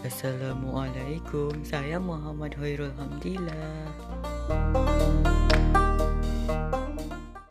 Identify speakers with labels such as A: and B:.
A: Assalamualaikum, saya Muhammad Hoirul Hamdillah.